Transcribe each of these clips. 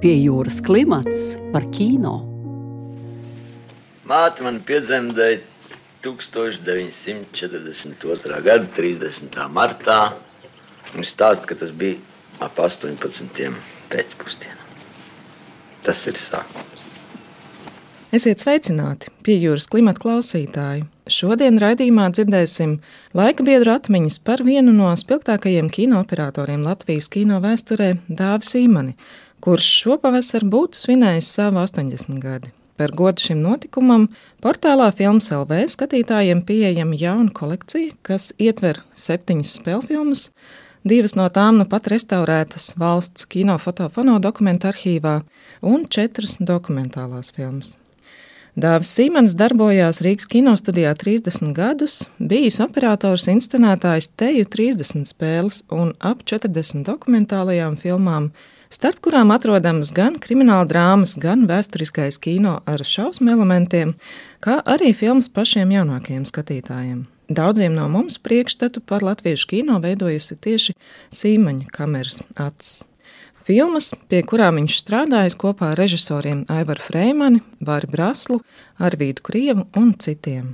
Pie jūras klimats par kino. Māte man piedzemdēja 1942. gada 30. martā. Viņa stāsta, ka tas bija ap 18. pēcpusdienā. Tas ir sākums. Esiet sveicināti, pie jūras klimata klausītāji. Šodien raidījumā dzirdēsim laika biedru atmiņas par vienu no spilgtākajiem kinooperatoriem Latvijas kino vēsturē, Dāvi Sīmani, kurš šopavasar būtu svinējis savu 80 gadi. Par godu šim notikumam portālā Filmas LV skatītājiem pieejama jauna kolekcija, kas ietver septiņas spēļu filmas, divas no tām nu pat restaurētas valsts kinofotofono dokumentu arhīvā un četras dokumentālās filmas. Dāvis Simons darbojās Rīgas kinostudijā 30 gadus, bijis operators, inscenētājs teju 30 spēles un ap 40 dokumentālajām filmām, starp kurām atrodamas gan krimināla drāmas, gan vēsturiskais kino ar šausmu elementiem, kā arī filmas pašiem jaunākajiem skatītājiem. Daudziem no mums priekšstatu par latviešu kino veidojusi tieši Sīmaņa kameras acis. Filmas, pie kurām viņš strādājis kopā ar režisoriem Aivaru Freimani, Vāri Braslu, Arvīdu Krievu un citiem.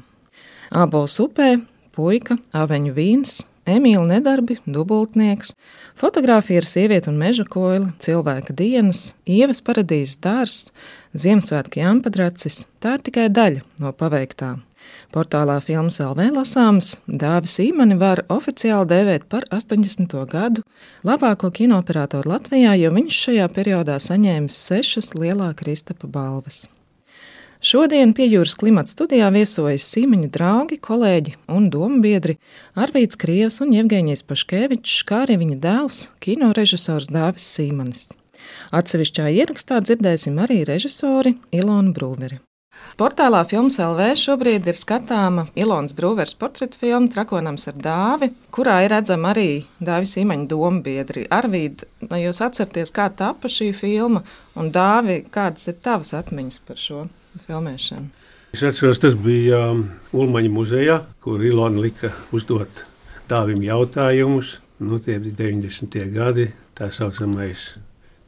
Ābols upē, puika, aveņu vīns, Emīļa nedarbi, dubultnieks, fotografija ar sievieti un meža koili, cilvēka dienas, ievas paradīzes dārzs, Ziemassvētku jāmpadracis - tā ir tikai daļa no paveiktā. Portālā Filmas LV lasāms Dāvis Īmani var oficiāli dēvēt par 80. gadu labāko kinooperatoru Latvijā, jo viņš šajā periodā saņēmis sešas lielā Kristapa balvas. Šodien pie jūras klimata studijā viesojas Sīmeņa draugi, kolēģi un domu biedri Arvīts Krievs un Jevgeņijs Paškevičs, kā arī viņa dēls, kino režisors Dāvis Sīmanis. Atsevišķā ierakstā dzirdēsim arī režisori Ilonu Brūveri. Portālā Filmas LV šobrīd ir skatāma Ilonas Brūvers portretu filma Trakonams ar dāvi, kurā ir redzama arī Dāvis Imaņa doma biedri. Arvīd, vai jūs atceraties, kā tapa šī filma, un Dāvi, kādas ir tavas atmiņas par šo filmēšanu? Es atceros, tas bija um, Ulmaņa muzejā, kur Ilona lika uzdot Dāvim jautājumus. Nu, tie bija 90. gadi, tā saucamais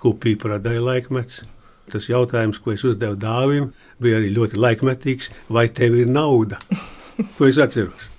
kupīja parādāja laikmets. Tas jautājums, ko es uzdevu dāvim, bija arī ļoti laikmetīgs. Vai tev ir nauda? Ko es atceros?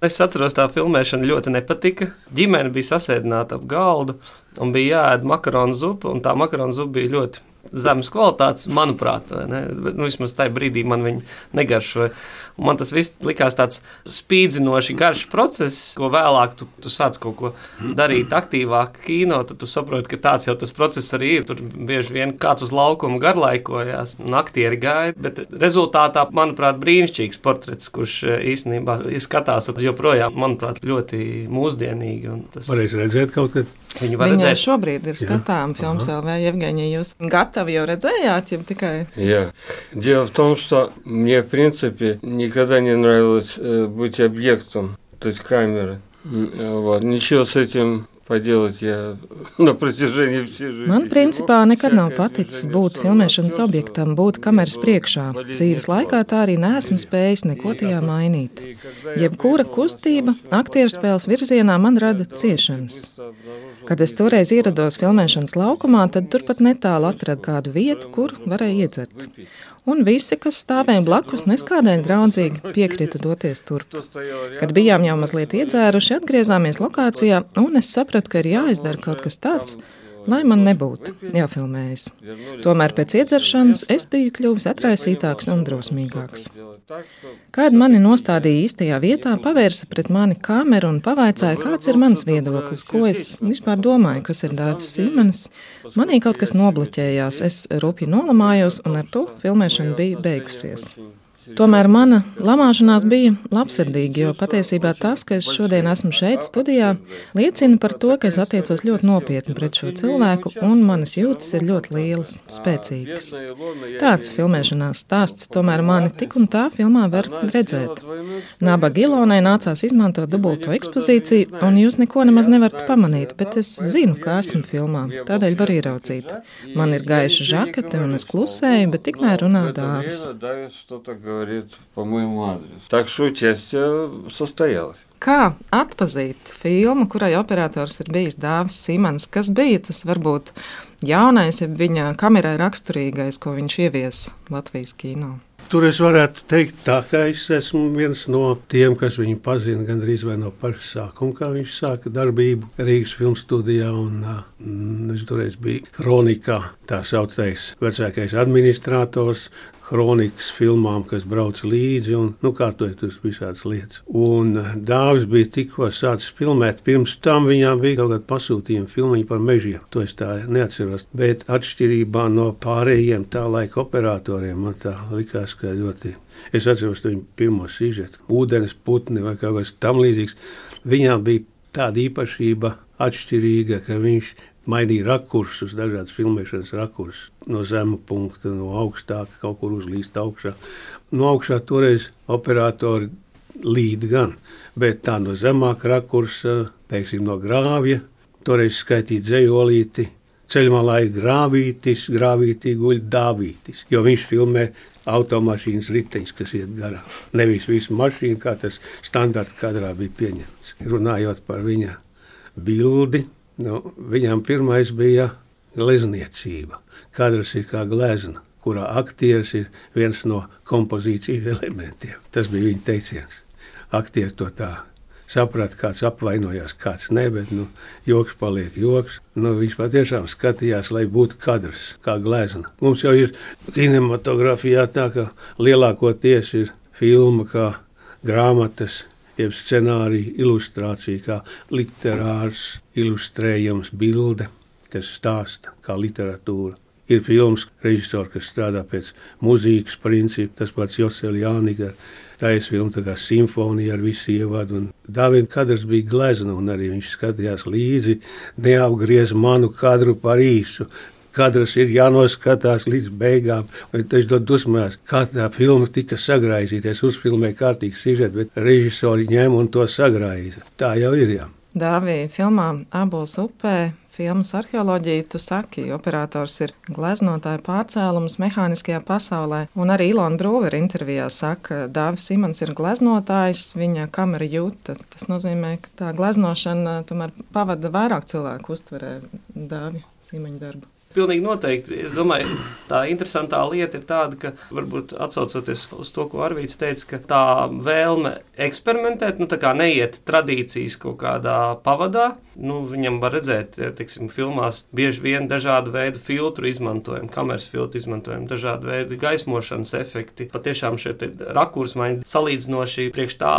Es atceros, tā filmēšana ļoti nepatika. Ģimene bija sasēdināta ap galdu un bija jāēd makaronu zupa, un tā makaronu zupa bija ļoti zemes kvalitātes, manuprāt, nu, vismaz tajā brīdī man viņa negaršoja. Un man tas viss likās tāds spīdzinoši garš process, ko vēlāk tu, tu sāc kaut ko darīt aktīvāk kino, tad tu saproti, ka tāds jau tas process arī ir. Tur bieži vien kāds uz laukuma garlaikojās, un aktieri gaida, bet rezultātā, manuprāt, brīnišķīgs portrets, kurš e, īstenībā izskatās joprojām, manuprāt, ļoti mūsdienīgi. Tas... Varēs redzēt kaut kad. Viņu var Viņa redzēt. šobrīd ir skatām filmas LV. Евгений, jūs gatavi jau redzējāt, jau tikai? Jā. Дело в том, что мне, в принципе, никогда не нравилось э, быть объектом, то есть камеры. Вот. Ничего с этим поделать я на протяжении всей жизни. Man principā nekad nav paticis būt filmēšanas objektam, būt kameras priekšā. Dzīves laikā tā arī neesmu spējis neko tajā mainīt. Jebkura kustība aktieru spēles virzienā man rada ciešanas. Kad es toreiz ierados filmēšanas laukumā, tad turpat netālu atradu kādu vietu, kur varēja iedzert. Un visi, kas stāvēja blakus, neskādēļ draudzīgi piekrita doties turp. Kad bijām jau mazliet iedzēruši, atgriezāmies lokācijā, un es sapratu, ka ir jāizdara kaut kas tāds, lai man nebūtu jāfilmējas. Tomēr pēc iedzeršanas es biju kļuvis atraisītāks un drosmīgāks. Kad mani nostādīja īstajā vietā, pavērsa pret mani kameru un pavaicāja, kāds ir mans viedoklis, ko es vispār domāju, kas ir Dārzs Sīmenis. Manī kaut kas nobloķējās, es rupji nolamājos, un ar to filmēšana bija beigusies. Tomēr mana lamāšanās bija labsirdīga, jo patiesībā tas, ka es šodien esmu šeit studijā, liecina par to, ka es attiecos ļoti nopietni pret šo cilvēku, un manas jūtas ir ļoti lielas, spēcīgas. Tāds filmēšanās stāsts tomēr mani tik un tā filmā var redzēt. Nabaga Ilonai nācās izmantot dubulto ekspozīciju, un jūs neko nemaz nevarat pamanīt, bet es zinu, ka esmu filmā, tādēļ var ieraudzīt. Man ir gaiša žakete, un es klusēju, bet tikmēr runā dāvis говорит по моему адресу. Так что участие состоялось. Kā atpazīt filmu, kurai operators ir bijis Dāvis Simons? Kas bija tas varbūt jaunais, ja viņa kamerai raksturīgais, ko viņš ievies Latvijas kino? Tur es varētu teikt, tā, ka es esmu viens no tiem, kas viņu pazina gandrīz vai no paša sākuma, kā viņš sāka darbību Rīgas filmu studijā. Un, uh, es toreiz biju kronikā, tā saucamais vecākais administrators, kronikas filmām, kas brauc līdzi un nu, kārtoja tur visādas lietas. Un Dāvis bija tikko sācis filmēt. Pirms tam viņām bija kaut kāda pasūtījuma filmiņa par mežiem. To es tā neatceros. Bet atšķirībā no pārējiem tā laika operatoriem man tā likās, ka ļoti. Es atceros viņu pirmo sižetu, ūdens putni vai kaut kas tam līdzīgs. Viņām bija tāda īpašība atšķirīga, ka viņš mainīja rakursus, dažādas filmēšanas rakursus, no zema punkta, no augstāka, kaut kur uzlīst augšā. No augšā toreiz operatori līd gan, bet tā no zemāka rakursa, teiksim, no grāvja, toreiz skaitīt dzējolīti, ceļmalā ir grāvītis, grāvītī guļ dāvītis, jo viņš filmē automašīnas riteņus, kas iet garām. Nevis visu mašīnu, kā tas standarta kadrā bija pieņemts. Runājot par viņa bildi, Nu, viņam pirmais bija glezniecība. Kadrs ir kā glezna, kurā aktieris ir viens no kompozīcijas elementiem. Tas bija viņa teiciens. Aktieri to tā saprata, kāds apvainojās, kāds ne, bet nu, joks paliek joks. Nu, viņš patiešām skatījās, lai būtu kadrs, kā glezna. Mums jau ir kinematogrāfijā tā, ka lielākoties ir filma kā grāmatas jeb scenārija, ilustrācija, kā literārs ilustrējams bilde, kas stāsta kā literatūra. Ir filmas režisori, kas strādā pēc mūzikas principa, tas pats Josefs Jānis. Tā ir filma, kā simfonija ar visu ievadu. Dāvina kadrs bija glezna, un arī viņš skatījās līdzi, neapgriez manu kadru par īsu kadrs ir jānoskatās līdz beigām. Tas dod dusmās, kā tā filma tika sagraizīta. Es uzfilmēju kārtīgi sižetu, bet režisori ņēma un to sagraiza. Tā jau ir. Jā. Dāvija filmā Abols upē filmas arheoloģija, tu saki, operators ir gleznotāja pārcēlums mehāniskajā pasaulē. Un arī Ilona Brūvera intervijā saka, ka Dāvis Simons ir gleznotājs, viņa kamera jūta. Tas nozīmē, ka tā gleznošana tomēr pavada vairāk cilvēku uztverē Dāvija Simaņa darbu. Pilnīgi noteikti. Es domāju, tā interesantā lieta ir tāda, ka varbūt atsaucoties uz to, ko Arvīts teica, ka tā vēlme eksperimentēt, nu tā kā neiet tradīcijas kaut kādā pavadā, nu viņam var redzēt, teiksim, filmās bieži vien dažādu veidu filtru izmantojumu, kameras filtru izmantojumu, dažādu veidu gaismošanas efekti, patiešām šie rakursmaiņi salīdzinoši priekš tā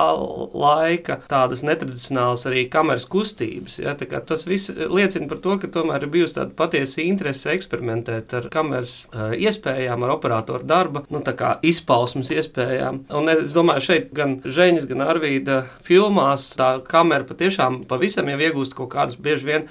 laika, tādas netradicionālas arī kameras kustības. Ja, tas viss liecina par to, ka tomēr ir bijusi tāda patiesa interese eksperimentēt ar kameras uh, iespējām, ar operatoru darba, nu, izpausmes iespējām. Un es domāju, šeit gan Žēņas, gan Arvīda filmās tā kamera patiešām pavisam jau iegūst kaut kādas bieži vien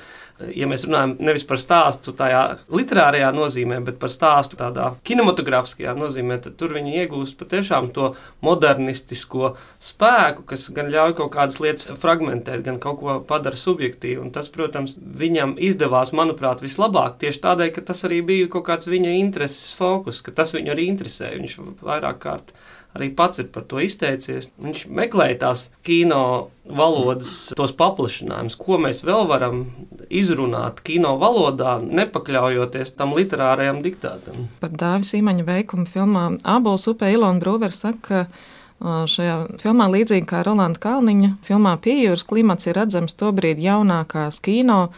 ja mēs runājam nevis par stāstu tajā literārajā nozīmē, bet par stāstu tādā kinematogrāfiskajā nozīmē, tad tur viņi iegūst patiešām to modernistisko spēku, kas gan ļauj kaut kādas lietas fragmentēt, gan kaut ko padara subjektīvu. Un tas, protams, viņam izdevās, manuprāt, vislabāk tieši tādēļ, ka tas arī bija kaut kāds viņa intereses fokus, ka tas viņu arī interesē. Viņš vairāk kārt arī pats ir par to izteicies. Viņš meklēja tās kino valodas, tos paplašinājumus, ko mēs vēl varam izrunāt kino valodā, nepakļaujoties tam literārajam diktātam. Par Dāvis Imaņa veikumu filmā Ābols upē Ilona Brūvers saka, ka šajā filmā, līdzīgi kā Rolanda Kalniņa, filmā Piejūras klimats ir redzams tobrīd jaunākās kino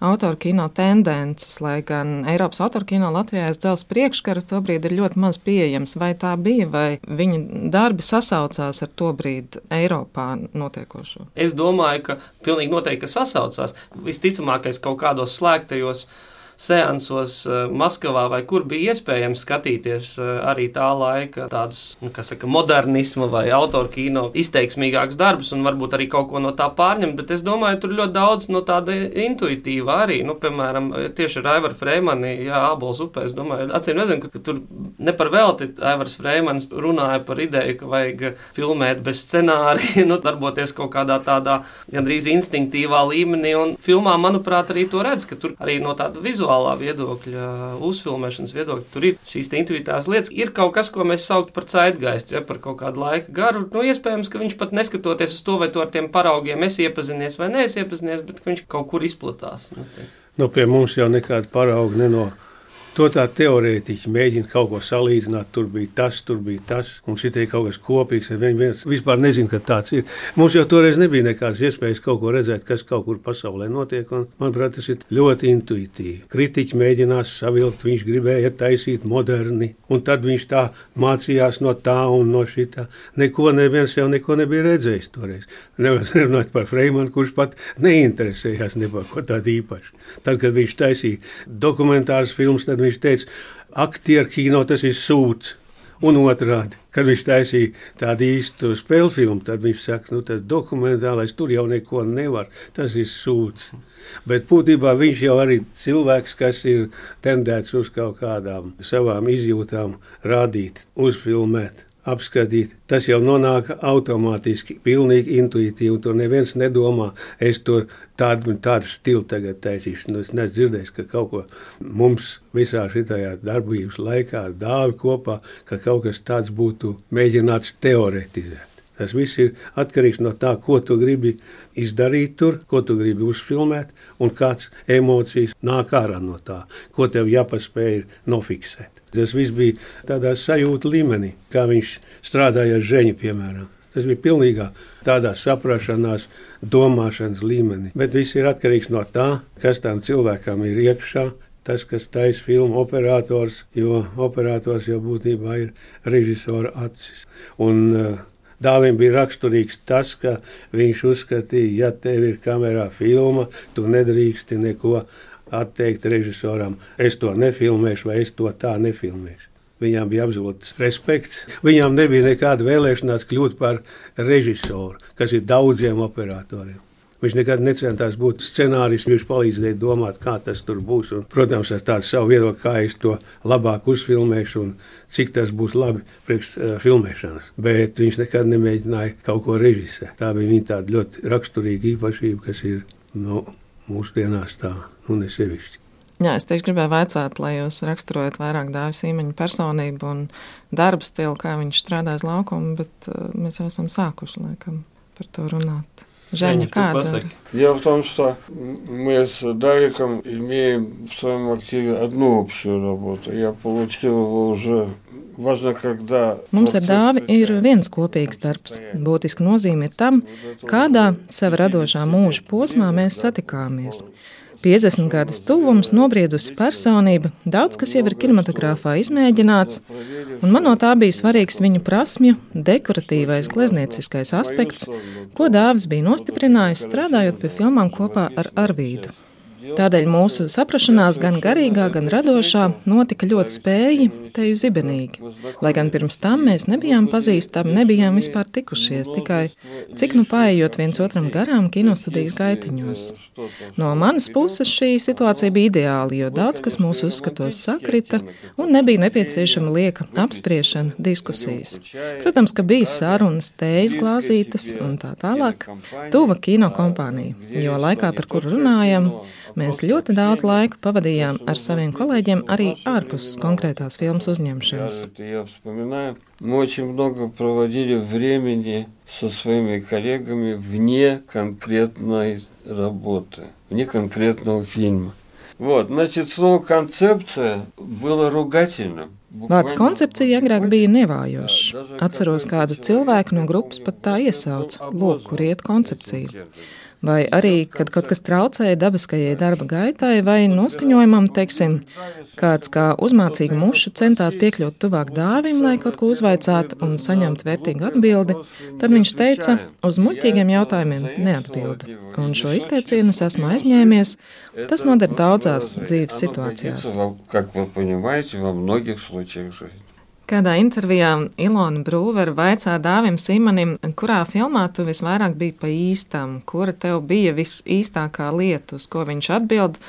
autoru kino tendences, lai gan Eiropas autoru kino Latvijā aizdzelzs priekškaru tobrīd ir ļoti maz pieejams. Vai tā bija, vai viņa darbi sasaucās ar to brīdi Eiropā notiekošo? Es domāju, ka pilnīgi noteikti sasaucās. Visticamākais kaut kādos slēgtajos seansos eh, Maskavā vai kur bija iespējams skatīties eh, arī tā laika tādus, nu, kā saka, modernismu vai autoru kino izteiksmīgākus darbus un varbūt arī kaut ko no tā pārņemt, bet es domāju, tur ļoti daudz no tāda intuitīva arī, nu, piemēram, tieši ar Aivaru Freimani, jā, Ābols upē, es domāju, acīm ka, ka tur ne par velti Aivars Freimans runāja par ideju, ka vajag filmēt bez scenārija, nu, darboties kaut kādā tādā gandrīz instinktīvā līmenī, un filmā, manuprāt, arī to redz, ka tur arī no tāda vizuāla vizuālā viedokļa, uzfilmēšanas viedokļa, tur ir šīs intuitīvās lietas. Ir kaut kas, ko mēs saucam par ceitgaistu, ja par kaut kādu laika garu. Nu, iespējams, ka viņš pat neskatoties uz to, vai to ar tiem paraugiem es iepazinies vai neesmu bet viņš kaut kur izplatās. Nu, nu, pie mums jau nekāda parauga nenāk. To tā teorētiski mēģina kaut ko salīdzināt. Tur bija tas, tur bija tas, un šī ir kaut kas kopīgs. Viņi viens vispār nezina, ka tāds ir. Mums jau toreiz nebija nekādas iespējas kaut ko redzēt, kas kaut kur pasaulē notiek. Un, manuprāt, tas ir ļoti intuitīvi. Kritiķi mēģinās savilkt, viņš gribēja taisīt moderni, un tad viņš tā mācījās no tā un no šitā. Neko neviens jau neko nebija redzējis toreiz. Nevis runāt par Freimanu, kurš pat neinteresējās neko tādu īpašu. Tad, kad viņš taisīja dokumentāras filmas, tad viņš teica, aktieru kino tas ir sūds. Un otrādi, kad viņš taisīja tādu īstu spēļu filmu, tad viņš saka, nu, tas dokumentālais tur jau neko nevar. Tas ir sūds. Bet būtībā viņš jau arī cilvēks, kas ir tendēts uz kaut kādām savām izjūtām, rādīt, uzfilmēt apskatīt. Tas jau nonāk automātiski, pilnīgi intuitīvi. Tur neviens nedomā, es tur tādu, tādu stilu tagad taisīšu. Nu, es neesmu dzirdējis, ka kaut ko mums visā šajā darbības laikā dāvi kopā, ka kaut kas tāds būtu mēģināts teoretizēt. Tas viss ir atkarīgs no tā, ko tu gribi izdarīt tur, ko tu gribi uzfilmēt, un kādas emocijas nāk ārā no tā, ko tev jāpaspēj nofiksēt. Tas viss bija tādā sajūta līmenī, kā viņš strādāja ar žēņu, piemēram. Tas bija pilnīgā tādā saprašanās, domāšanas līmenī. Bet viss ir atkarīgs no tā, kas tam cilvēkam ir iekšā. Tas, kas taisa filmu operators, jo operators jau būtībā ir režisora acis. Un, uh, Dāvim bija raksturīgs tas, ka viņš uzskatīja, ja tev ir kamerā filma, tu nedrīksti neko atteikt režisoram, es to nefilmēšu, vai es to tā nefilmēšu. Viņām bija absolūts respekts. Viņām nebija nekāda vēlēšanās kļūt par režisoru, kas ir daudziem operatoriem. Viņš nekad necentās būt scenārists, viņš palīdzēja domāt, kā tas tur būs. Un, protams, ar tādu savu viedokli, kā es to labāk uzfilmēšu un cik tas būs labi priekš uh, filmēšanas. Bet viņš nekad nemēģināja kaut ko režisēt. Tā bija viņa tāda ļoti raksturīga īpašība, kas ir nu, mūsdienās tā nu, nesevišķi. Jā, es tieši gribēju jautāt, lai jūs raksturojat vairāk dāvis īmeņa personību un darba stilu, kā viņš strādā uz laukumu, bet uh, mēs jau esam sākuši laikam par to runāt. Женя, kāda? Дело в том, что мы с Дариком имеем в своем активе одну общую работу. Я получил его уже Важно, когда... Mums ar dāvi ir viens kopīgs darbs. Būtiska nozīme ir tam, kādā sava radošā mūža posmā mēs satikāmies. 50 gadus tuvums, nobriedusi personība, daudz kas jau ir kinematogrāfā izmēģināts, un man no tā bija svarīgs viņu prasmju, dekoratīvais, gleznieciskais aspekts, ko dāvis bija nostiprinājis strādājot pie filmām kopā ar Arvīdu. Tādēļ mūsu saprašanās gan garīgā, gan radošā notika ļoti spēji, teju zibenīgi. Lai gan pirms tam mēs nebijām pazīstami, nebijām vispār tikušies, tikai cik nu paiet viens otram garām kinostudijas gaitiņos. No manas puses šī situācija bija ideāla, jo daudz kas mūsu uzskatos sakrita un nebija nepieciešama lieka apspriešana, diskusijas. Protams, ka bija sarunas, tējas glāzītas un tā tālāk. Tuva kino kompānija, jo laikā, par kuru runājam, Mēs ļoti daudz laika pavadījām ar saviem kolēģiem arī ārpus konkrētās filmas uzņemšanas. Мы очень много проводили времени со своими коллегами вне конкретной работы, вне конкретного фильма. Вот, значит, слово концепция было ругательным. Vārds koncepcija agrāk bija nevājošs. Atceros kādu cilvēku no grupas pat tā iesauca, lūk, kur iet koncepcija vai arī, kad kaut kas traucēja dabiskajai darba gaitai vai noskaņojumam, teiksim, kāds kā uzmācīga muša centās piekļūt tuvāk dāvim, lai kaut ko uzvaicātu un saņemtu vērtīgu atbildi, tad viņš teica, uz muļķīgiem jautājumiem neatbildu. Un šo izteicienu es esmu aizņēmies. Tas noder daudzās dzīves situācijās. Kādā intervijā Ilona Brūvera vaicā Dāvim Simanim, kurā filmā tu visvairāk biji pa īstam, kura tev bija visīstākā lieta, uz ko viņš atbild,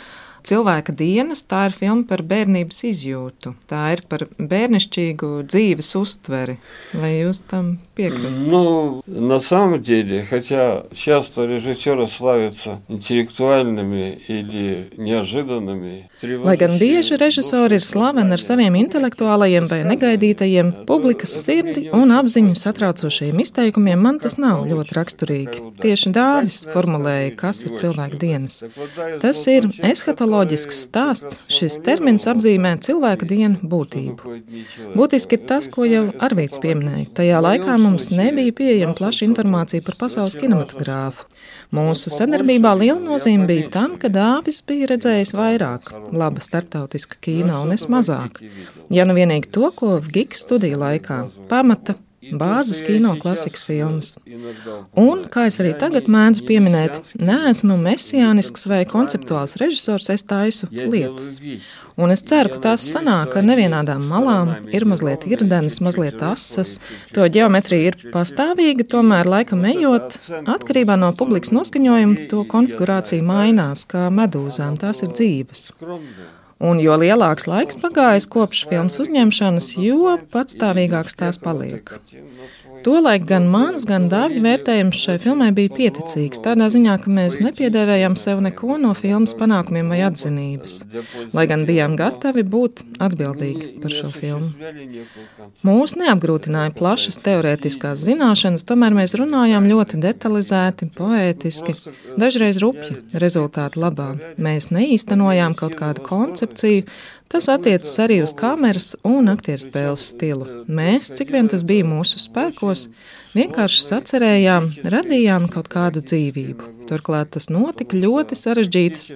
Cilvēka dienas tā ir filma par bērnības izjūtu. Tā ir par bērnišķīgu dzīves uztveri. Vai jūs tam piekrītat? Ну, на самом деле, хотя часто режиссеры славятся интеллектуальными или неожиданными, Lai gan bieži režisori ir slaveni ar saviem intelektuālajiem vai negaidītajiem, publikas sirdi un apziņu satraucošajiem izteikumiem, man tas nav ļoti raksturīgi. Tieši Dāvis formulēja, kas ir cilvēka dienas. Tas ir eskatoloģisks stāsts. Šis termins apzīmē cilvēka dienu būtību. Būtiski ir tas, ko jau Arvīts pieminēja. Tajā laikā mums nebija pieejama plaša informācija par pasaules kinematogrāfu. Mūsu sadarbībā liela nozīme bija tam, ka Dāvis bija redzējis vairāk laba starptautiska kino un es mazāk. Ja nu vienīgi to, ko Gigs studiju laikā pamata bāzes kino klasikas filmas. Un, kā es arī tagad mēdzu pieminēt, neesmu mesijānisks vai konceptuāls režisors, es taisu lietas. Un es ceru, ka tās sanāk ar nevienādām malām, ir mazliet irdenas, mazliet asas. To ģeometrija ir pastāvīga, tomēr laikam ejot, atkarībā no publikas noskaņojuma, to konfigurācija mainās, kā medūzām, tās ir dzīves. Un jo lielāks laiks pagājis kopš filmas uzņemšanas, jo patstāvīgāks tās paliek. Tolaik gan mans, gan dāvja vērtējums šai filmai bija pieticīgs, tādā ziņā, ka mēs nepiedēvējām sev neko no filmas panākumiem vai atzinības, lai gan bijām gatavi būt atbildīgi par šo filmu. Mūs neapgrūtināja plašas teorētiskās zināšanas, tomēr mēs runājām ļoti detalizēti, poētiski, dažreiz rupji rezultātu labā. Mēs neīstenojām kaut kādu koncepciju, Tas attiecas arī uz kameras un aktieru spēles stilu. Mēs, cik vien tas bija mūsu spēkos, vienkārši sacerējām, radījām kaut kādu dzīvību. Turklāt tas notika ļoti sarežģītas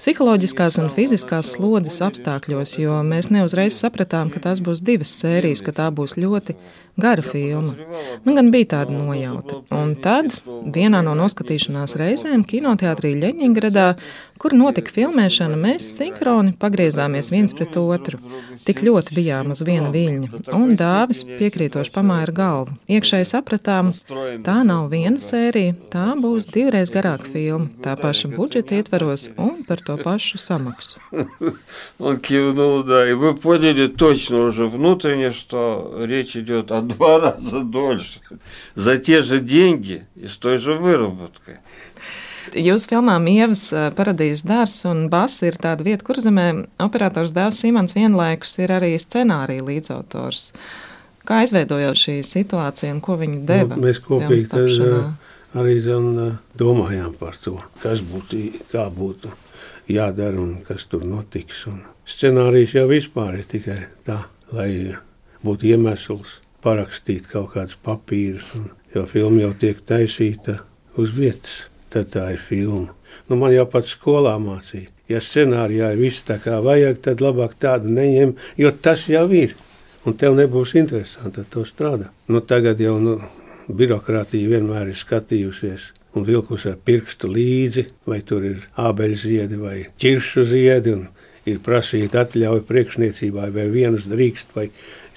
psiholoģiskās un fiziskās slodzes apstākļos, jo mēs neuzreiz sapratām, ka tās būs divas sērijas, ka tā būs ļoti gara filma. Man gan bija tāda nojauta. Un tad, vienā no noskatīšanās reizēm, kinoteātrī Ļeņingradā, kur notika filmēšana, mēs sinhroni pagriezāmies viens pret otru. Tik ļoti bijām uz viena viļņa, un dāvis piekrītoši pamāja galvu. Iekšēji sapratām, tā nav viena sērija, tā būs divreiz garāka filma, tā paša budžeta ietveros un par to pašu samaksu. Он кивнул, да, и мы поняли точно уже внутренне, что речь идет о два раза дольше. За те же деньги и с той же выработкой. Jūsu filmā Mievas paradīzes dārzs un basa ir tāda vieta, kur zemē operators Dāvs Simons vienlaikus ir arī scenārija līdzautors. Kā izveidojās šī situācija un ko viņi deva? Nu, mēs kopīgi tad, arī zin, domājām par to, kas būtu, kā būtu jādara un kas tur notiks. Un scenārijs jau vispār ir tikai tā, lai būtu iemesls parakstīt kaut kādus papīrus, un, jo filma jau tiek taisīta uz vietas tad tā ir filma. Nu, man jau pats skolā mācīja, ja scenārijā ir viss tā kā vajag, tad labāk tādu neņem, jo tas jau ir. Un tev nebūs interesanti ar to strādāt. Nu, tagad jau nu, birokrātija vienmēr ir skatījusies un vilkus ar pirkstu līdzi, vai tur ir ābeļziedi vai ķiršu ziedi, un ir prasīta atļauja priekšniecībai, vai vienus drīkst, vai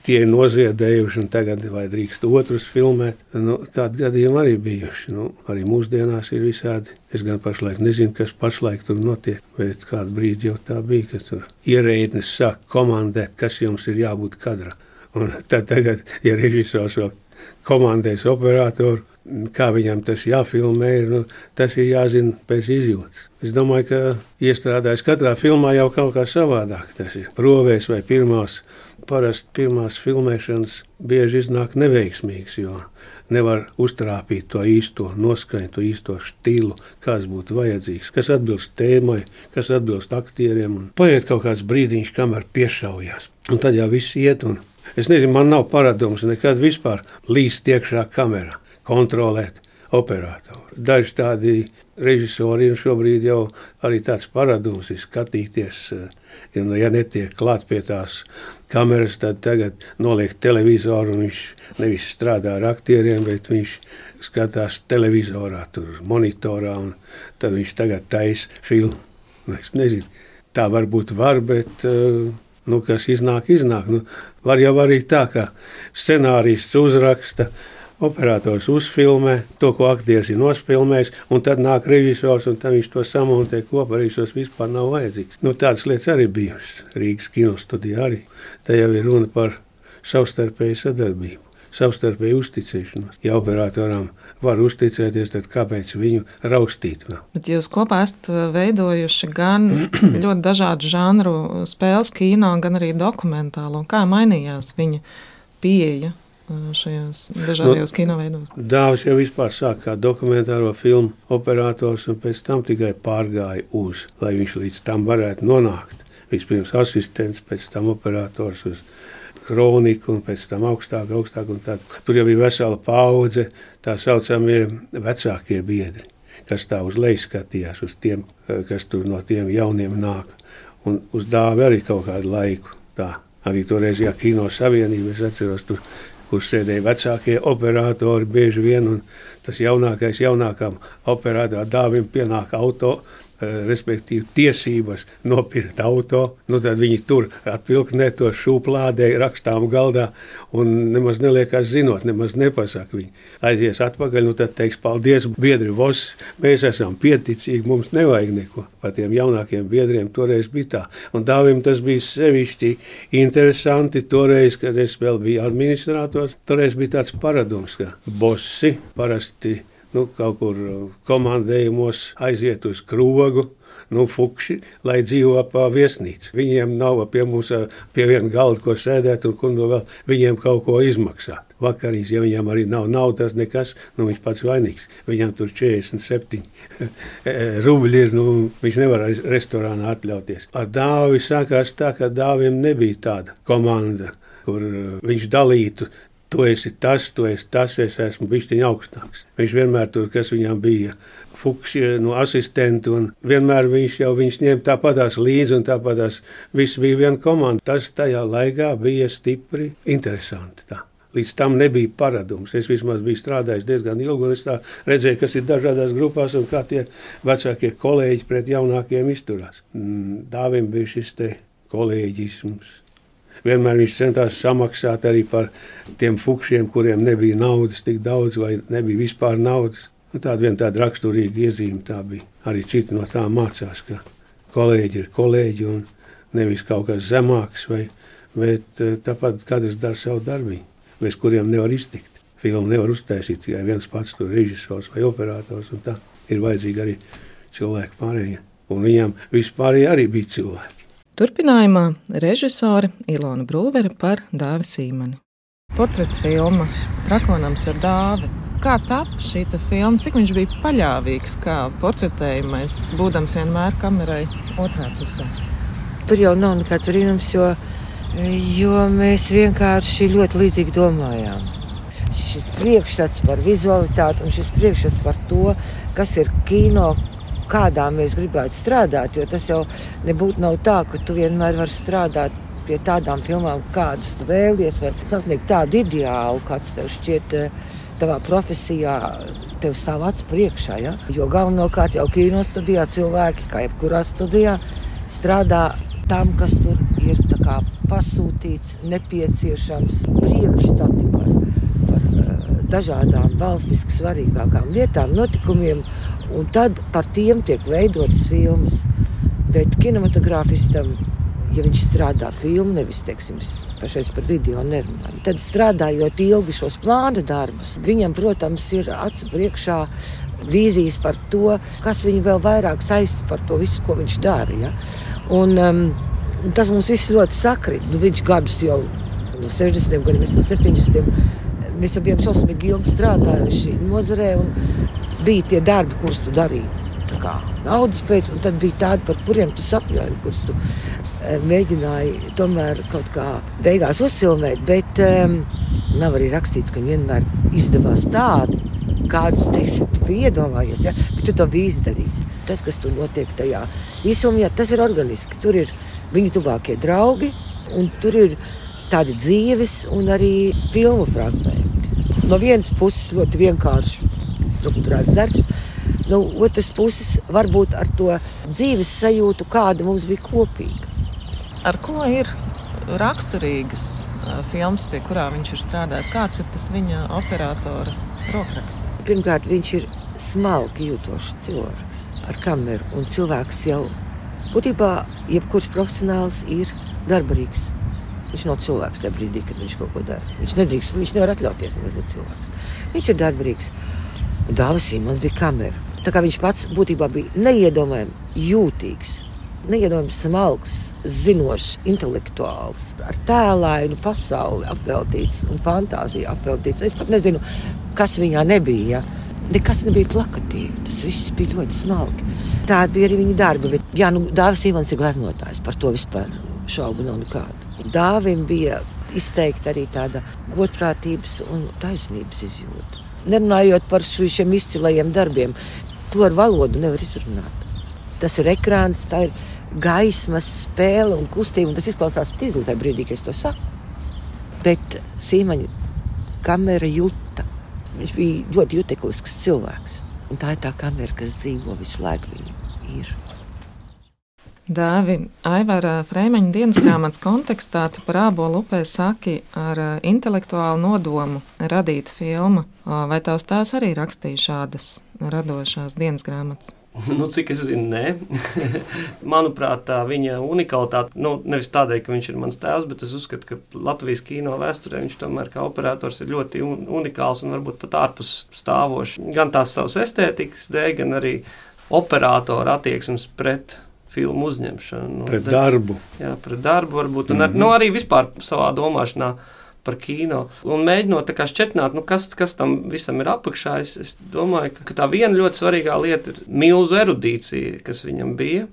tie ir noziedējuši, un tagad vai drīkst otrus filmēt. Nu, tādi gadījumi arī bijuši. Nu, arī mūsdienās ir visādi. Es gan pašlaik nezinu, kas pašlaik tur notiek, bet kādu brīdi jau tā bija, ka tur ierēdnis sāk komandēt, kas jums ir jābūt kadrā. Un tad tagad, ja režisors vēl komandēs operatoru, kā viņam tas jāfilmē, ir, nu, tas ir jāzina pēc izjūtas. Es domāju, ka iestrādājis katrā filmā jau kaut kā savādāk. Tas ir provēs vai pirmās Parasti pirmās filmēšanas bieži iznāk neveiksmīgas, jo nevar uztrāpīt to īsto noskaņu, to īsto stilu, kāds būtu vajadzīgs, kas atbilst tēmai, kas atbilst aktieriem. Un paiet kaut kāds brīdiņš, kamēr piešaujās. Un tad jau viss iet. Un es nezinu, man nav paradums nekad vispār līst iekšā kamerā, kontrolēt operatoru. Daži tādi režisori ir šobrīd jau arī tāds paradums, skatīties, ja, ja netiek klāt pie tās kameras, tad tagad noliek televizoru un viņš nevis strādā ar aktieriem, bet viņš skatās televizorā, tur monitorā, un tad viņš tagad taisa filmu. Nu, es nezinu, tā varbūt var, bet nu, kas iznāk, iznāk. Nu, var jau arī tā, ka scenārists uzraksta, operators uzfilmē to, ko aktieris ir nospilmējis, un tad nāk režisors, un viņš to samontē kopā. Režisors vispār nav vajadzīgs. Nu, tādas lietas arī bijušas Rīgas kinostudijā. Arī. Tā jau ir runa par savstarpēju sadarbību. Savstarpēju uzticēšanos. Ja operatoram var uzticēties, tad kāpēc viņu raustīt? Vēl? Bet jūs kopā esat uh, veidojuši gan ļoti dažādu žanru spēles, kino, gan arī dokumentālo. Kā mainījās viņa pieeja šajos dažādajos nu, kinoveidos? Dāvis jau vispār sāk kā dokumentāro filmu operators, un pēc tam tikai pārgāja uz, lai viņš līdz tam varētu nonākt. Vispirms asistents, pēc tam operators uz kroniku, un pēc tam augstāk, augstāk. Tur jau bija vesela paudze, tā saucamie vecākie biedri, kas tā uz leju skatījās, uz tiem, kas tur no tiem jauniem nāk. Un uz dāvi arī kaut kādu laiku. Tā. Arī toreizajā kino savienībā es atceros, tur, kur sēdēja vecākie operatori bieži vien, un tas jaunākais, jaunākām operatoram dāvim pienāk auto respektīvi tiesības nopirkt auto. Nu, tad viņi tur atvilknē to šūplādē, rakstām galdā un nemaz neliekās zinot, nemaz nepasaka. Viņi aizies atpakaļ, nu tad teiks paldies, biedri Vos, mēs esam pieticīgi, mums nevajag neko. Par tiem jaunākiem biedriem toreiz bija tā. Un Dāvim tas bija sevišķi interesanti toreiz, kad es vēl biju administrators. Toreiz bija tāds paradums, ka bosi parasti nu, kaut kur komandējumos aiziet uz krogu. Nu, fukši, lai dzīvo pa viesnīcu. Viņiem nav pie mums pie viena galda, ko sēdēt, un kur no vēl viņiem kaut ko izmaksāt. Vakarīs, ja viņam arī nav naudas, nekas, nu viņš pats vainīgs. Viņam tur 47 rubļi ir, nu viņš nevar restorānā atļauties. Ar dāvi sākās tā, ka dāvim nebija tāda komanda, kur viņš dalītu tu esi tas, tu esi tas, es esmu bišķiņa augstāks. Viņš vienmēr tur, kas viņam bija, fuks no nu, asistenti, un vienmēr viņš jau viņš ņem tāpatās līdzi, un tāpatās viss bija viena komanda. Tas tajā laikā bija stipri interesanti. Tā. Līdz tam nebija paradums. Es vismaz biju strādājis diezgan ilgi, un es redzēju, kas ir dažādās grupās un kā tie vecākie kolēģi pret jaunākiem izturās. Mm, Dāvim bija šis kolēģisms vienmēr viņš centās samaksāt arī par tiem fukšiem, kuriem nebija naudas tik daudz, vai nebija vispār naudas. Nu, tāda viena tāda raksturīga iezīme tā bija. Arī citi no tām mācās, ka kolēģi ir kolēģi un nevis kaut kas zemāks, vai, bet eh, tāpat katrs dara savu darbiņu, bez kuriem nevar iztikt. Filmu nevar uztaisīt tikai viens pats, tur režisors vai operators, ir vajadzīgi arī cilvēki pārējie. Un viņam vispār arī bija cilvēki. Turpinājumā režisore Ilona Brūvere par Dāvi Sīmani. Portrets filma Trakonams ar Dāvi. Kā tapu šī filma, cik viņš bija paļāvīgs, kā portretējumais, būdams vienmēr kamerai otrā pusē? Tur jau nav nekāds brīnums, jo, jo mēs vienkārši ļoti līdzīgi domājām. Šis priekšstats par vizualitāti un šis priekšstats par to, kas ir kino, kādā mēs gribētu strādāt. Jo tas jau nebūtu tā, ka tu vienmēr vari strādāt pie tādām filmām, kādas tu vēlies, vai sasniegt tādu ideālu, kāds tev šķiet. Eh, tavā profesijā tev stāv acis priekšā. Ja? Jo galvenokārt jau kino studijā cilvēki, kā jebkurā studijā, strādā tam, kas tur ir pasūtīts, nepieciešams, priekšstati par, par uh, dažādām valstiski svarīgākām lietām, notikumiem un tad par tiem tiek veidotas filmas. Bet kinematogrāfistam, ja viņš strādā ar filmu, nevis teiksim, pašais par video nerunāju, tad strādājot ilgi šos plāna darbus, viņam, protams, ir acu priekšā vīzijas par to, kas viņu vēl vairāk saista par to visu, ko viņš dara. Ja? Un, um, tas mums viss ļoti sakrit. Nu, viņš gadus jau no 60. gadiem, no 70. Mēs abiem šausmīgi ilgi strādājuši nozarē. Un, bija tie darbi, kurus tu darīji. Kā, naudas pēc, un tad bija tādi, par kuriem tu sapņoji, kurus tu e, mēģināji tomēr kaut kā beigās uzsilmēt. Bet um, nav arī rakstīts, ka vienmēr izdevās tādi, kādus teiksim, tu iedomājies, ja? bet tu to biji izdarījis. Tas, kas tur notiek tajā visumā, tas ir organiski. Tur ir viņa tuvākie draugi, un tur ir tādi dzīves un arī filmu fragmenti. No vienas puses ļoti vienkārši strukturēts darbs. No otras puses, varbūt ar to dzīves sajūtu, kāda mums bija kopīga. Ar ko ir raksturīgas filmas, pie kurā viņš ir strādājis. Kāds ir tas viņa operatora rokraksts? Pirmkārt, viņš ir smalki jūtošs cilvēks ar kameru. Un cilvēks jau būtībā, jebkurš profesionāls ir darbarīgs. Viņš nav cilvēks tajā brīdī, kad viņš kaut ko dara. Viņš nedrīkst, viņš nevar atļauties būt cilvēks. Viņš ir darbarīgs. Dāvis Simons bija kamera. Tā kā viņš pats būtībā bija neiedomājami jūtīgs, neiedomājami smalks, zinošs, intelektuāls, ar tēlainu pasauli apveltīts un fantāziju apveltīts. Es pat nezinu, kas viņā nebija. Ja? Nekas nebija plakatīvi, tas viss bija ļoti smalki. Tāda bija arī viņa darba. Bet, jā, nu, Dāvis Simons ir gleznotājs, par to vispār šaubu nav nekādu. Dāvim bija izteikti arī tāda godprātības un taisnības izjūta. Nerunājot par šiem izcilajiem darbiem, to ar valodu nevar izrunāt. Tas ir ekrāns, tā ir gaismas spēle un kustība. Un tas izklausās tīzli tajā brīdī, kad es to saku. Bet Sīmaņa kamera jūta. Viņš bija ļoti juteklisks cilvēks. Un tā ir tā kamera, kas dzīvo visu laiku. Viņa ir. Dāvi, Aivara Freimaņa dienas grāmatas kontekstā tu par ābolu upē saki ar intelektuālu nodomu radīt filmu. Vai tavs tās arī rakstīja šādas radošās dienas grāmatas? Nu, cik es zinu, nē. Manuprāt, tā viņa unikalitāte, nu, nevis tādēļ, ka viņš ir mans tēvs, bet es uzskatu, ka Latvijas kino vēsturē viņš tomēr kā operators ir ļoti un, unikāls un varbūt pat ārpus stāvošs. Gan tās savas estētikas dēļ, gan arī operatora attieksmes pret filmu uzņemšanu. Nu, Pret darbu. Jā, pret darbu varbūt, un ar, mm -hmm. nu, arī vispār savā domāšanā par kino. Un mēģinot tā kā šķetnāt, nu, kas, kas tam visam ir apakšā, es, es domāju, ka, ka tā viena ļoti svarīgā lieta ir milzu erudīcija, kas viņam bija,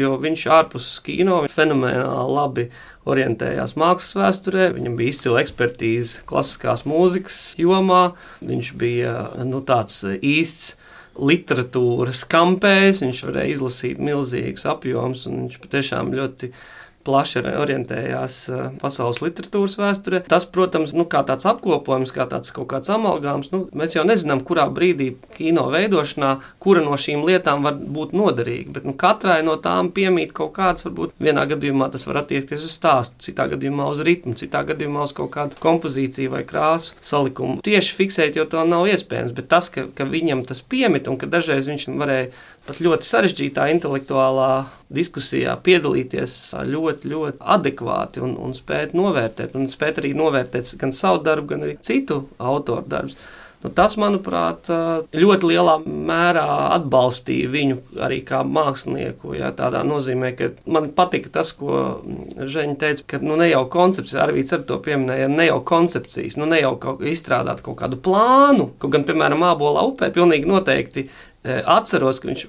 jo viņš ārpus kino fenomenāli labi orientējās mākslas vēsturē, viņam bija izcila ekspertīze klasiskās mūzikas jomā, viņš bija nu, tāds īsts literatūras kampējs, viņš varēja izlasīt milzīgus apjomus, un viņš patiešām ļoti plaši orientējās pasaules literatūras vēsturē. Tas, protams, nu, kā tāds apkopojums, kā tāds kaut kāds amalgāms, nu, mēs jau nezinām, kurā brīdī kino veidošanā, kura no šīm lietām var būt noderīga. Bet nu, katrai no tām piemīt kaut kāds, varbūt vienā gadījumā tas var attiekties uz stāstu, citā gadījumā uz ritmu, citā gadījumā uz kaut kādu kompozīciju vai krāsu salikumu. Tieši fiksēt jau to nav iespējams, bet tas, ka, ka viņam tas piemīt un ka dažreiz viņš varēja pat ļoti sarežģītā intelektuālā diskusijā piedalīties ļoti, ļoti adekvāti un, un spēt novērtēt, un spēt arī novērtēt gan savu darbu, gan arī citu autoru darbus. Nu, tas, manuprāt, ļoti lielā mērā atbalstīja viņu arī kā mākslinieku. Jā, tādā nozīmē, ka man patika tas, ko Žēņa teica, ka nu, ne jau koncepcijas, arī ar to pieminēja, ne jau koncepcijas, nu, ne jau kaut, izstrādāt kaut kādu plānu, kaut gan, piemēram, Ābolā upē pilnīgi noteikti Atceros, ka viņš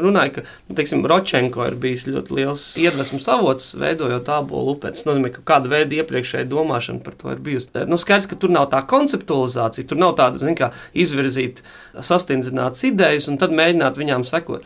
runāja, ka nu, teiksim, Ročenko ir bijis ļoti liels iedvesmas avots, veidojot tādu upē. Tas nozīmē, ka kāda veida iepriekšēja domāšana par to ir bijusi. Nu, skaidrs, ka tur nav tā konceptualizācija, tur nav tāda kā, izvirzīt, sastindzinātas idejas un tad mēģināt viņām sekot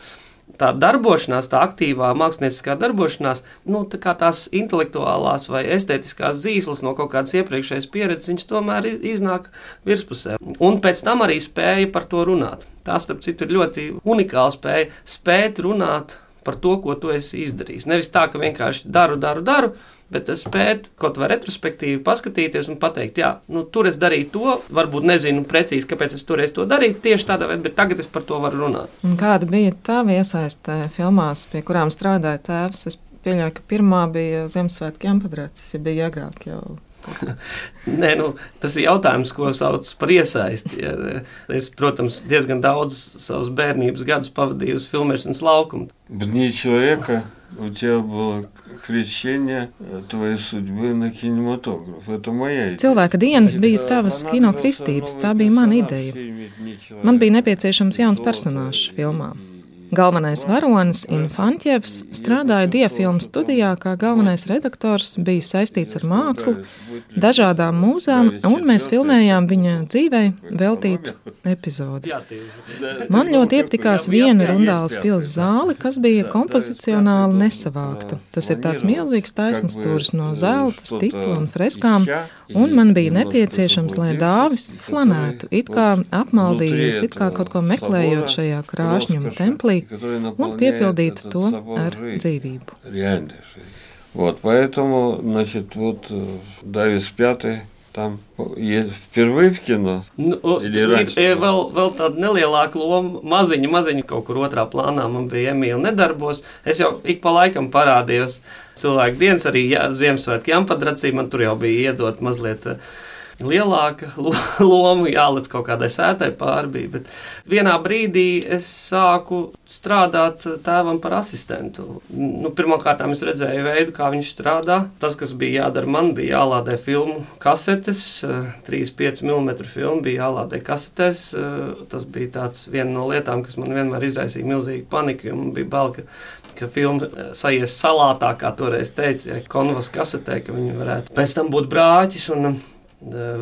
tā darbošanās, tā aktīvā mākslinieckā darbošanās, nu, tā tās intelektuālās vai estētiskās zīslas no kaut kādas iepriekšējas pieredzes, viņas tomēr iznāk virspusē. Un pēc tam arī spēja par to runāt. Tā, starp citu, ir ļoti unikāla spēja spēt runāt par to, ko tu esi izdarījis. Nevis tā, ka vienkārši daru, daru, daru, bet spēt kaut vai retrospektīvi paskatīties un pateikt, jā, nu, tur es darīju to, varbūt nezinu precīzi, kāpēc es toreiz to darīju tieši tādā veidā, bet tagad es par to varu runāt. Un kāda bija tava iesaiste filmās, pie kurām strādāja tēvs? Es pieļauju, ka pirmā bija Ziemassvētku jāmpadrats, ja bija agrāk jau. Nē, nu, tas ir jautājums, ko sauc par iesaisti. Ja. Es, protams, diezgan daudz savas bērnības gadus pavadīju uz filmēšanas laukumu. Bet не человека, у тебя было крещение твоей судьбы на кинематограф. Это моя идеja. Cilvēka dienas bija tavas kino kristības, tā bija mana ideja. Man bija nepieciešams jauns personāžs filmā. Galvenais varonis Infantjevs strādāja diafilmu studijā, kā galvenais redaktors, bija saistīts ar mākslu, dažādām mūzām, un mēs filmējām viņa dzīvei veltītu epizodi. Man ļoti iepatikās viena rundāles pils zāle, kas bija kompozicionāli nesavākta. Tas ir tāds milzīgs taisns stūris no zelta, stikla un freskām, un man bija nepieciešams, lai dāvis flanētu, it kā apmaldījies, it kā kaut ko meklējot šajā krāšņuma templī, un piepildītu to ar dzīvību. Вот, поэтому, значит, вот э, Дарис Пятый там е- впервые в кино. Nu, o, Или ir, раньше ir было? vēl, vēl tāda nelielāka loma, maziņa, maziņa kaut kur otrā plānā. Man bija Emīļa nedarbos. Es jau ik pa laikam parādījos cilvēku dienas, arī jā, Ziemassvētku jāmpadracī. Man tur jau bija iedot mazliet eh, lielāka lo- loma, jāliec kaut kādai sētai pārbija. Bet vienā brīdī es sāku strādāt tēvam par asistentu. Nu, Pirmkārt, es redzēju veidu, kā viņš strādā. Tas, kas bija jādara man, bija jālādē filmu kasetes, eh, 3,5 mm filmu bija jālādē kasetēs. eh, Tas bija tāds viena no lietām, kas man vienmēr izraisīja milzīgu paniku, jo man bija bail, ka ka filma eh, sajies salātā, kā toreiz teica, ja konvas kasetē, ka viņi varētu pēc tam būt brāķis. Un, eh,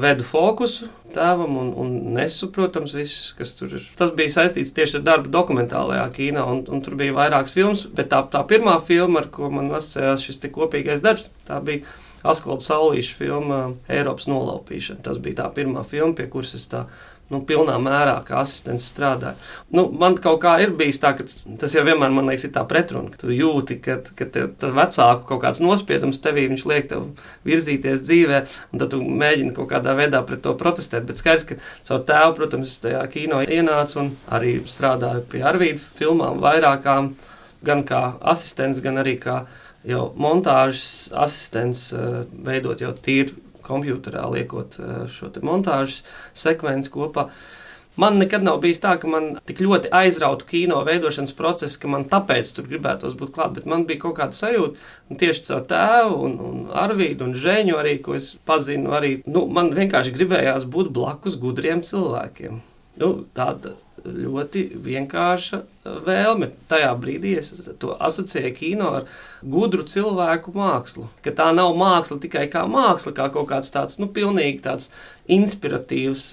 vedu fokusu tēvam un, un nesu, protams, viss, kas tur ir. Tas bija saistīts tieši ar darbu dokumentālajā kīnā, un, un tur bija vairākas filmas, bet tā, tā pirmā filma, ar ko man asociējās šis kopīgais darbs, tā bija Askolda Saulīša filma Eiropas nolaupīšana. Tas bija tā pirmā filma, pie kuras es tā nu, pilnā mērā kā asistents strādāju. Nu, man kaut kā ir bijis tā, ka tas jau vienmēr man liekas, ir tā pretruna, ka tu jūti, ka, ka tas vecāku kaut kāds nospiedums tevī, viņš liek tev virzīties dzīvē, un tad tu mēģini kaut kādā veidā pret to protestēt. Bet skaidrs, ka caur tēvu, protams, tajā kino ienācu un arī strādāju pie Arvīdu filmām vairākām, gan kā asistents, gan arī kā jau montāžas asistents, eh, veidot jau tīri kompjutorā, liekot eh, šo montāžas sekvenci kopā. Man nekad nav bijis tā, ka man tik ļoti aizrautu kino veidošanas procesu, ka man tāpēc tur gribētos būt klāt. Bet man bija kaut kāda sajūta, un tieši caur tēvu, un, un Arvīdu un Žēņu arī, ko es pazinu, arī nu, man vienkārši gribējās būt blakus gudriem cilvēkiem. Nu, tāda ļoti vienkārša vēlme. Tajā brīdī es to asociēju kino ar gudru cilvēku mākslu. Ka tā nav māksla tikai kā māksla, kā kaut kāds tāds, nu, pilnīgi tāds inspiratīvs,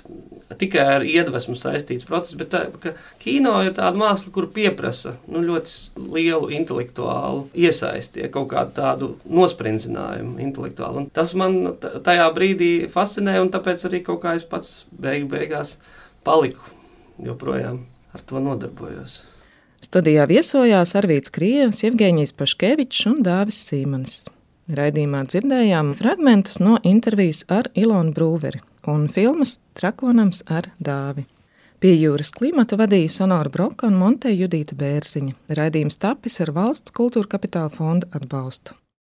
tikai ar iedvesmu saistīts process, bet tā, ka kino ir tāda māksla, kur pieprasa nu, ļoti lielu intelektuālu iesaisti, ja kaut kādu tādu nospridzinājumu intelektuālu. Un tas man tajā brīdī fascinēja, un tāpēc arī kaut kā es pats beigu beigās paliku joprojām ar to nodarbojos. Studijā viesojās Arvīts Krievs, Jevģēnijas Paškevičs un Dāvis Sīmanis. Raidījumā dzirdējām fragmentus no intervijas ar Ilonu Brūveri un filmas Trakonams ar Dāvi. Pie jūras klimata vadīja Sonora Broka un Monteja Judīta Bērziņa. Raidījums tapis ar valsts kultūra kapitāla fonda atbalstu.